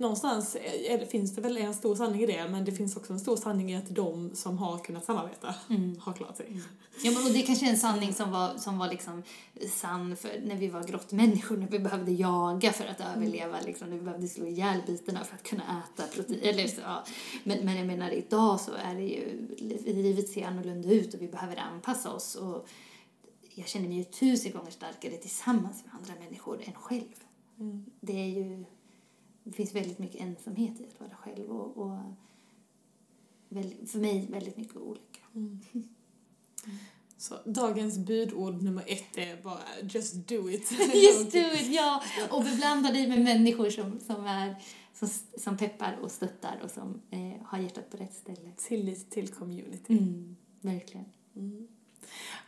någonstans är finns det väl en stor sanning i det men det finns också en stor sanning i att de som har kunnat samarbeta Mm. har klarat sig. Ja, men och det kanske är en sanning som var, som var liksom sann för när vi var grottmänniskor, när vi behövde jaga för att överleva, liksom, när vi behövde slå ihjäl bitarna för att kunna äta protein. Eller så, ja. men, men jag menar, idag så är det ju, livet ser annorlunda ut och vi behöver anpassa oss. Och jag känner mig ju tusen gånger starkare tillsammans med andra människor än själv. Det är ju, det finns väldigt mycket ensamhet i att vara själv och, och väldigt, för mig väldigt mycket olycka. Så dagens budord nummer ett är bara just do it. Just do it, ja. Och beblanda dig med människor som, som, är, som, som peppar och stöttar och som eh, har hjärtat på rätt ställe. Tillit till community. Mm, verkligen.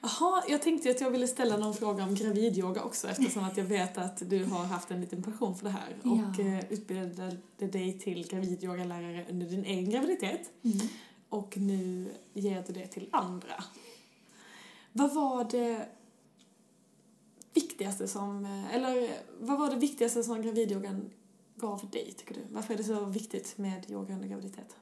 Jaha, jag tänkte att jag ville ställa någon fråga om gravidyoga också eftersom att jag vet att du har haft en liten passion för det här och Ja. eh, utbildade dig till gravidyogalärare under din egen graviditet Mm. och nu ger du det till andra. Vad var det viktigaste som, eller vad var det viktigaste som gravidyogan gav dig tycker du? Varför är det så viktigt med yoga under graviditet?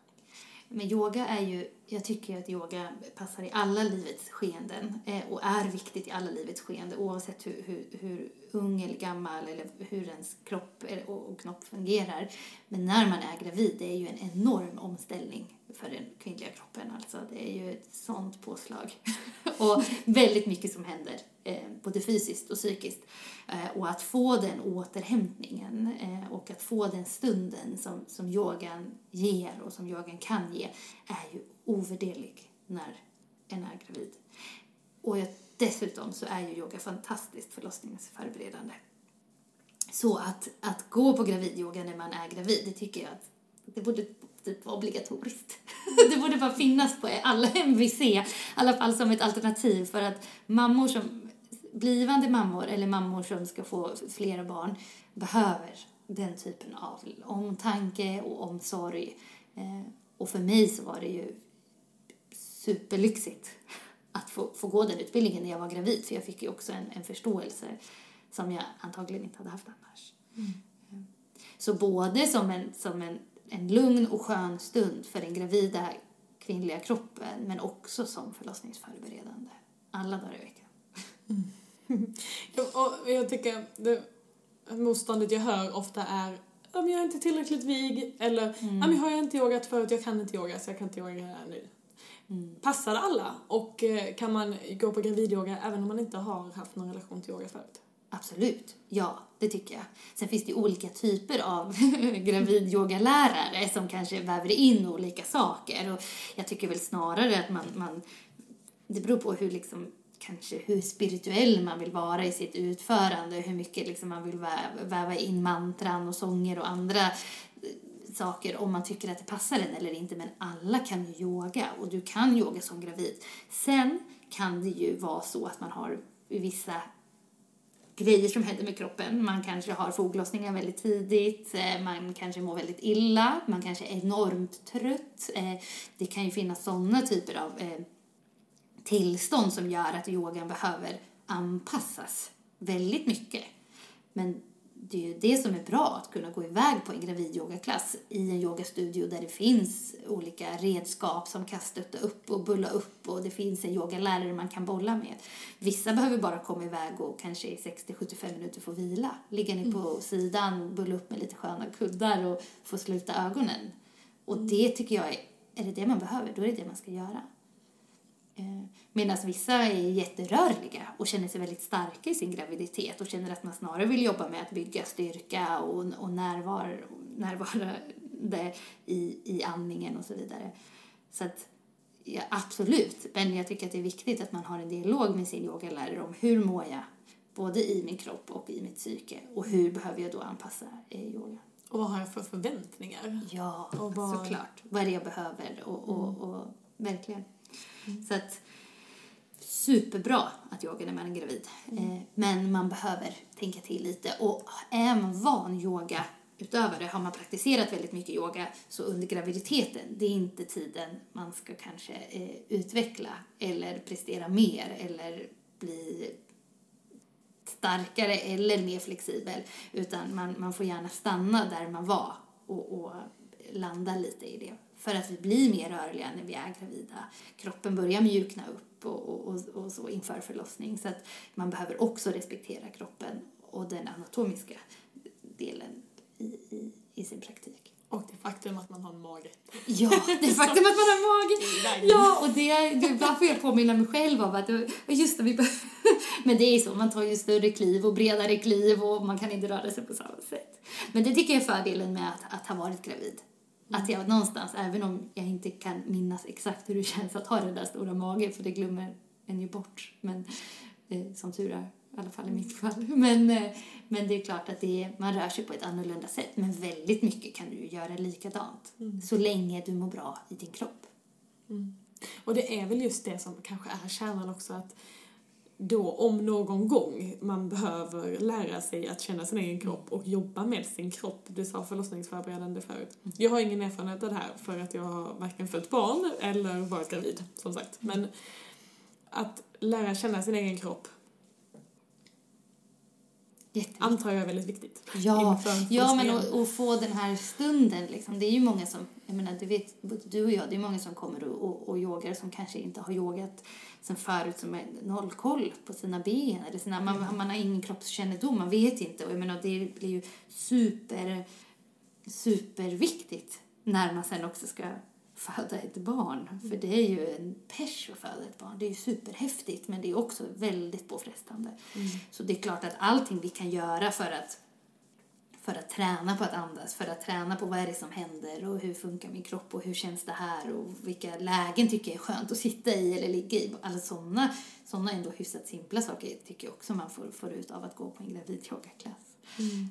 Men yoga är ju, jag tycker att yoga passar i alla livets skeenden eh, och är viktigt i alla livets skeenden oavsett hur, hur, hur ung eller gammal eller hur ens kropp och knopp fungerar. Men när man är gravid, det är ju en enorm omställning för den kvinnliga kroppen. Alltså, det är ju ett sånt påslag. och väldigt mycket som händer, eh, både fysiskt och psykiskt. Eh, och att få den återhämtningen eh, och att få den stunden som, som yogan ger och som yogan kan ge är ju ovärderlig när en är gravid. Och jag, dessutom så är ju yoga fantastiskt förlossningsförberedande. Så att, att gå på gravidyoga när man är gravid, det tycker jag att det borde typ vara obligatoriskt. det borde bara finnas på alla MVC, i alla fall som ett alternativ för att mammor som, blivande mammor eller mammor som ska få flera barn behöver den typen av omtanke och omsorg. Eh, och för mig så var det ju superlyxigt att få, få gå den utbildningen när jag var gravid för jag fick ju också en, en förståelse som jag antagligen inte hade haft annars. Mm. Så både som en, som en, en lugn och skön stund för den gravida kvinnliga kroppen men också som förlossningsförberedande alla dagar i veckan. Mm. och jag tycker det motståndet jag hör ofta är om jag är inte tillräckligt vig eller mm. ja, men har jag inte yogat förut, jag kan inte yoga så jag kan inte yoga nu. Mm. Passar alla och eh, kan man gå på gravidyoga även om man inte har haft någon relation till yoga förut? Absolut, ja, det tycker jag. Sen finns det olika typer av gravidyogalärare som kanske väver in olika saker och jag tycker väl snarare att man, man det beror på hur liksom kanske hur spirituell man vill vara i sitt utförande, hur mycket liksom man vill väva in mantran och sånger och andra eh, saker om man tycker att det passar en eller inte. Men alla kan ju yoga och du kan yoga som gravid. Sen kan det ju vara så att man har vissa grejer som händer med kroppen. Man kanske har foglossningar väldigt tidigt, eh, man kanske mår väldigt illa, man kanske är enormt trött. Eh, det kan ju finnas sådana typer av eh, tillstånd som gör att yogan behöver anpassas väldigt mycket. Men det är ju det som är bra, att kunna gå iväg på en gravidyogaklass i en yogastudio där det finns olika redskap som kan stötta upp och bulla upp och det finns en yogalärare man kan bolla med. Vissa behöver bara komma iväg och kanske i 60-75 minuter få vila, ligga ner på mm. sidan, bulla upp med lite sköna kuddar och få sluta ögonen. Och mm. det tycker jag är, är det det man behöver, då är det det man ska göra. Eh, Medan vissa är jätterörliga och känner sig väldigt starka i sin graviditet och känner att man snarare vill jobba med att bygga styrka och, och närvarande i, i andningen och så vidare. Så att, ja, absolut, men jag tycker att det är viktigt att man har en dialog med sin yogalärare om hur mår jag, både i min kropp och i mitt psyke och hur behöver jag då anpassa eh, yoga. Och vad har jag för förväntningar? Ja, och vad... såklart. Vad är det jag behöver och, och, och verkligen. Mm. Så att superbra att yoga när man är gravid. Mm. Eh, men man behöver tänka till lite. Och är man van yoga utövare, har man praktiserat väldigt mycket yoga så under graviditeten, det är inte tiden man ska kanske eh, utveckla eller prestera mer eller bli starkare eller mer flexibel utan man, man får gärna stanna där man var och, och landa lite i det för att vi blir mer rörliga när vi är gravida. Kroppen börjar mjukna upp och, och, och, så inför förlossning. Så att man behöver också respektera kroppen och den anatomiska delen i, i, i sin praktik. Och det faktum att man har en mage. Ja, det faktum att man har en mage. Ja, och det, ibland får jag påminna mig själv om att just det, vi Men det är så, man tar ju större kliv och bredare kliv och man kan inte röra sig på samma sätt. Men det tycker jag är fördelen med att, att ha varit gravid. Att jag någonstans, även om jag inte kan minnas exakt hur det känns att ha den där stora magen, för det glömmer en ju bort, men eh, som tur är, i alla fall i mitt fall. Men, eh, men det är klart att det är, man rör sig på ett annorlunda sätt, men väldigt mycket kan du göra likadant, mm. så länge du mår bra i din kropp. Mm. Och det är väl just det som kanske är kärnan också, att då om någon gång man behöver lära sig att känna sin egen kropp och jobba med sin kropp. Du sa förlossningsförberedande förut. Jag har ingen erfarenhet av det här för att jag har varken fött barn eller varit gravid, som sagt. Men att lära känna sin egen kropp antar jag är väldigt viktigt. Ja, ja men och, och, få den här stunden liksom. Det är ju många som, jag menar, du vet, du och jag, det är många som kommer och, och, och yogar som kanske inte har yogat sen förut som är noll koll på sina ben eller sina, man, mm. man har ingen kroppskännedom, man vet inte och jag menar det blir ju super, superviktigt när man sen också ska föda ett barn. Mm. För det är ju en pers att föda ett barn. Det är ju superhäftigt men det är också väldigt påfrestande. Mm. Så det är klart att allting vi kan göra för att för att träna på att andas, för att träna på vad är det som händer och hur funkar min kropp och hur känns det här och vilka lägen tycker jag är skönt att sitta i eller ligga i. Alla sådana såna ändå hyfsat simpla saker tycker jag också man får, får ut av att gå på en gravid yogaklass.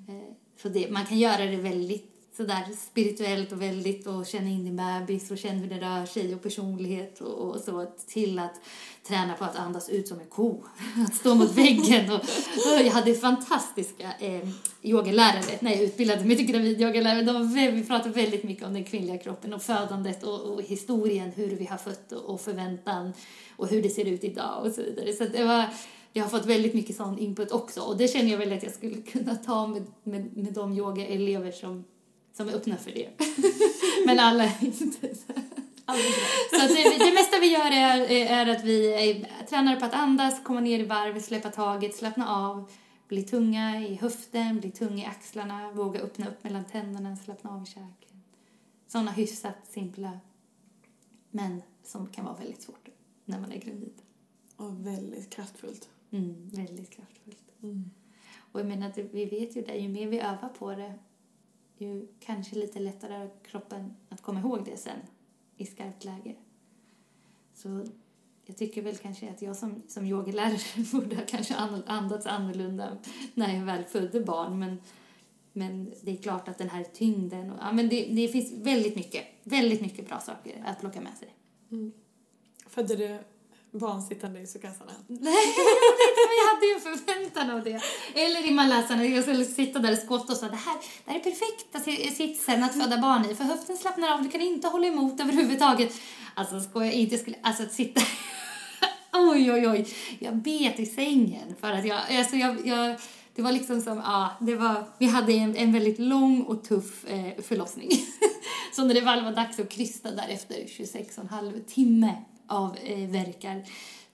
Eh, Så det, man kan göra det väldigt sådär spirituellt och väldigt och känna in din bebis och känna hur den rör sig och personlighet och, och så till att träna på att andas ut som en ko. Att stå mot väggen och, och jag hade fantastiska eh, yogalärare när jag utbildade mig till gravidyogalärare. De vi pratade väldigt mycket om den kvinnliga kroppen och födandet och, och historien, hur vi har fött och, och förväntan och hur det ser ut idag och så vidare. Så det var jag har fått väldigt mycket sån input också och det känner jag väl att jag skulle kunna ta med, med, med de yogaelever som, som är öppna för det. Men alla är inte så. Så att det, det mesta vi gör är, är att vi är, tränar på att andas, komma ner i varv, släppa taget, slappna av, bli tunga i höften, bli tunga i axlarna, våga öppna upp mellan tänderna, slappna av i käken. Sådana hyfsat simpla, men som kan vara väldigt svårt när man är gravid. Och väldigt kraftfullt. Mm, väldigt kraftfullt. Och jag menar, vi vet ju det, ju mer vi övar på det, ju kanske lite lättare för kroppen att komma ihåg det sen i skarpt läge. Så jag tycker väl kanske att jag som, som yogalärare borde ha kanske andats annorlunda när jag väl födde barn, men, men det är klart att den här tyngden, och, ja men det, det finns väldigt mycket, väldigt mycket bra saker att plocka med sig. Mm. Födde du barn sittande i sukassarna? Nej, jag vet inte, jag hade ju en förväntan av det. Eller i malassan, jag skulle sitta där och skotta och säga det här, det här är perfekta sitsen att föda barn i, för höften slappnar av, du kan inte hålla emot överhuvudtaget. Alltså skoja inte, skulle, alltså att sitta, oj oj oj, jag bet i sängen för att jag, alltså jag, jag det var liksom som, ja, det var, vi hade en, en väldigt lång och tuff eh, förlossning. Så när det väl var dags att krysta därefter 26,5 timme av eh, verkar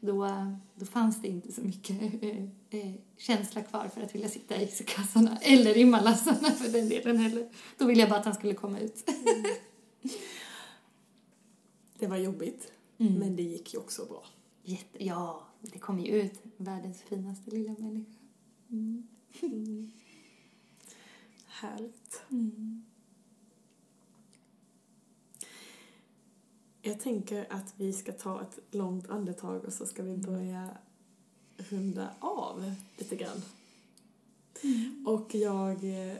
då, då fanns det inte så mycket eh, eh, känsla kvar för att vilja sitta i kassarna eller i malassarna för den delen heller. Då ville jag bara att han skulle komma ut. Det var jobbigt, men det gick ju också bra. Jätte, ja, det kom ju ut. Världens finaste lilla människa. Härligt. Jag tänker att vi ska ta ett långt andetag och så ska vi börja runda av lite grann. Och jag eh,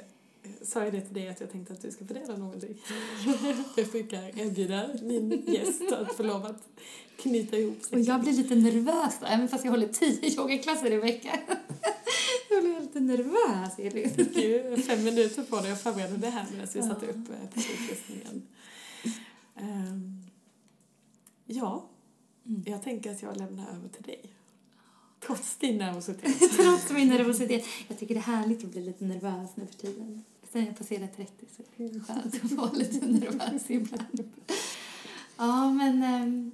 sa ju det till dig att jag tänkte att du ska få dela någonting. jag brukar erbjuda min gäst att få lov att knyta ihop sig. Och jag blir lite nervös då, även fast jag håller tio yogaklasser i veckan. jag blir lite nervös, Elin. fick ju fem minuter på dig att förbereda det här medan vi satte upp eh, publiklistningen. Ja, jag tänker att jag lämnar över till dig. Trots din nervositet. Trots min nervositet. Jag tycker det är härligt att bli lite nervös nu för tiden. Sen jag passerar 30 så är det skönt att vara lite nervös ibland. Ja, men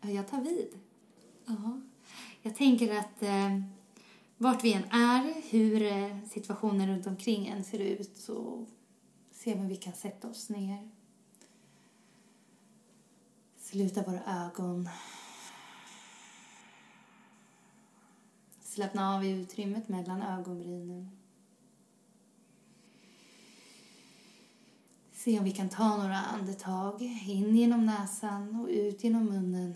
ja, jag tar vid. Ja. Jag tänker att eh, vart vi än är, hur eh, situationen runt omkring en ser ut så ser vi om vi kan sätta oss ner. Sluta våra ögon. Slappna av i utrymmet mellan ögonbrynen. Se om vi kan ta några andetag in genom näsan och ut genom munnen.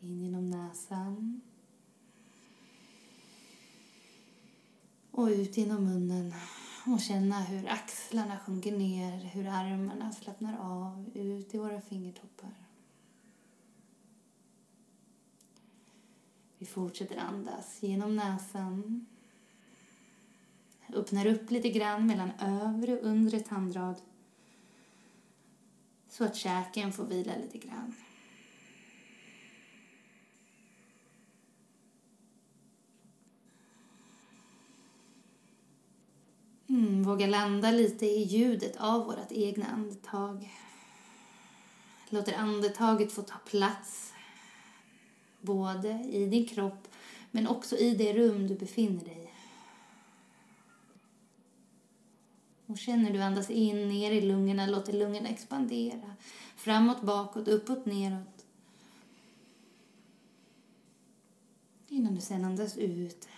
In genom näsan. Och ut genom munnen. Och känna hur axlarna sjunker ner, hur armarna slappnar av ut i våra fingertoppar. Vi fortsätter andas genom näsan. Öppnar upp lite grann mellan övre och undre tandrad. Så att käken får vila lite grann. Mm, våga landa lite i ljudet av vårt egna andetag. Låter andetaget få ta plats både i din kropp men också i det rum du befinner dig i. Och känner du andas in ner i lungorna, låter lungorna expandera. Framåt, bakåt, uppåt, neråt. Innan du sen andas ut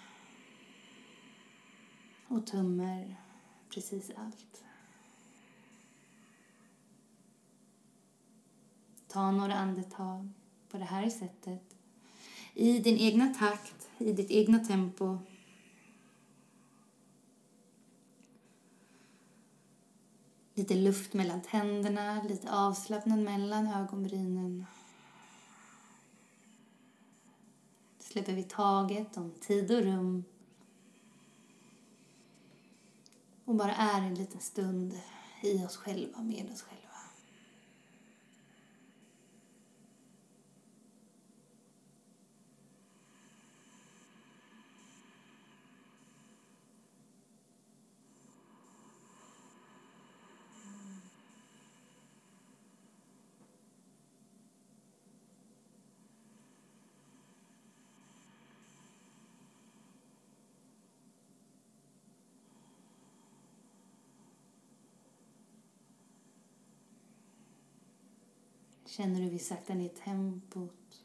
och tömmer precis allt. Ta några andetag på det här sättet I din egna takt, i ditt egna tempo. Lite luft mellan tänderna, lite avslappnad mellan ögonbrynen. Släpper vi taget om tid och rum. Och bara är en liten stund i oss själva, med oss själva. Känner du vi saktar ner tempot.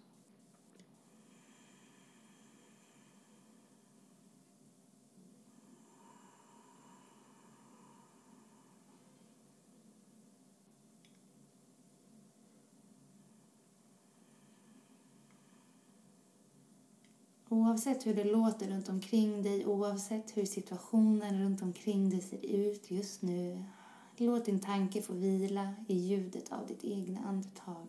Oavsett hur det låter runt omkring dig, oavsett hur situationen runt omkring dig ser ut just nu, Låt din tanke få vila i ljudet av ditt egna andetag.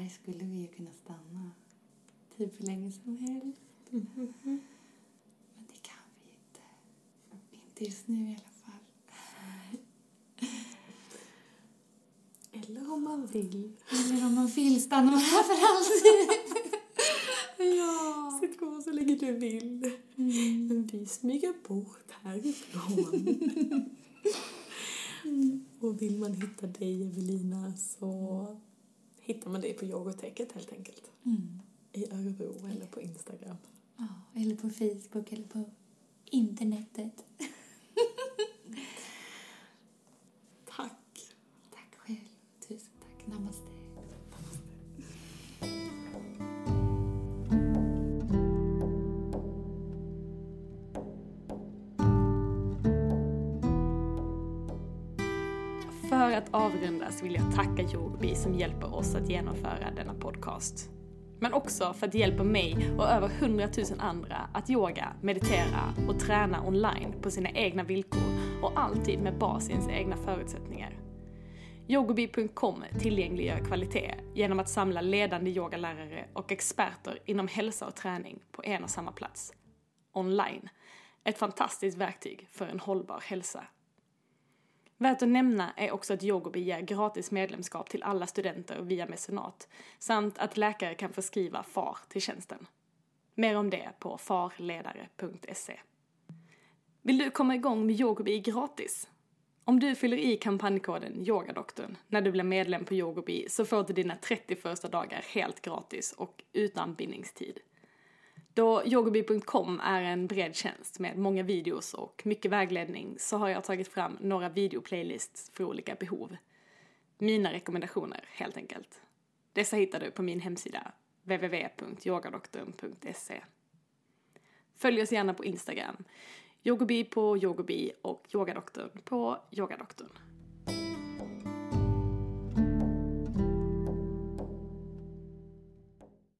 här skulle vi ju kunna stanna typ hur länge som helst. Mm -hmm. Men det kan vi inte. Inte just nu i alla fall. Eller om man vill. Eller om man vill stannar man här för alltid. ja. Sitt kvar så länge du vill. Mm. Men vi smyger bort härifrån. mm. Och vill man hitta dig, Evelina, så hittar man det på yoghurtäcket helt enkelt. Mm. I Örebro eller på Instagram. Ja, eller på Facebook eller på internetet. För vill jag tacka Yogobi som hjälper oss att genomföra denna podcast. Men också för att det hjälper mig och över hundratusen andra att yoga, meditera och träna online på sina egna villkor och alltid med bas i ens egna förutsättningar. Yogobi.com tillgängliggör kvalitet genom att samla ledande yogalärare och experter inom hälsa och träning på en och samma plats. Online. Ett fantastiskt verktyg för en hållbar hälsa. Värt att nämna är också att Yogobi ger gratis medlemskap till alla studenter via mecenat samt att läkare kan förskriva FAR till tjänsten. Mer om det på farledare.se. Vill du komma igång med Yogobi gratis? Om du fyller i kampanjkoden YOGADoktorn när du blir medlem på Yogobi så får du dina 30 första dagar helt gratis och utan bindningstid. Då yogobi.com är en bred tjänst med många videos och mycket vägledning så har jag tagit fram några videoplaylists för olika behov. Mina rekommendationer, helt enkelt. Dessa hittar du på min hemsida www.yogadoktorn.se Följ oss gärna på Instagram. Yogobi på yogobi och yogadoktorn på yogadoktorn.